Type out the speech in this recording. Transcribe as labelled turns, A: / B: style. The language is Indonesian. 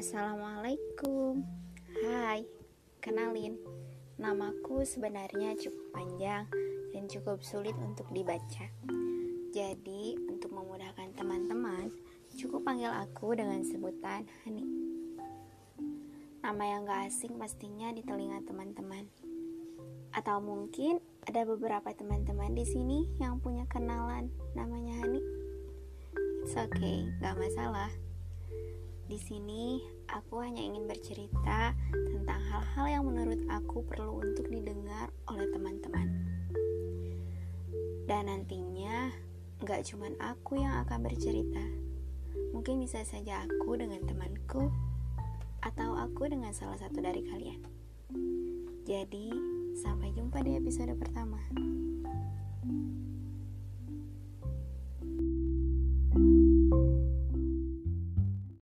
A: Assalamualaikum. Hai, kenalin. Namaku sebenarnya cukup panjang dan cukup sulit untuk dibaca. Jadi, untuk memudahkan teman-teman Cukup panggil aku dengan sebutan Hani. Nama yang gak asing pastinya di telinga teman-teman. Atau mungkin ada beberapa teman-teman di sini yang punya kenalan namanya Hani. It's okay, gak masalah di sini, aku hanya ingin bercerita tentang hal-hal yang menurut aku perlu untuk didengar oleh teman-teman. Dan nantinya, gak cuma aku yang akan bercerita. Mungkin bisa saja aku dengan temanku, atau aku dengan salah satu dari kalian. Jadi, sampai jumpa di episode pertama.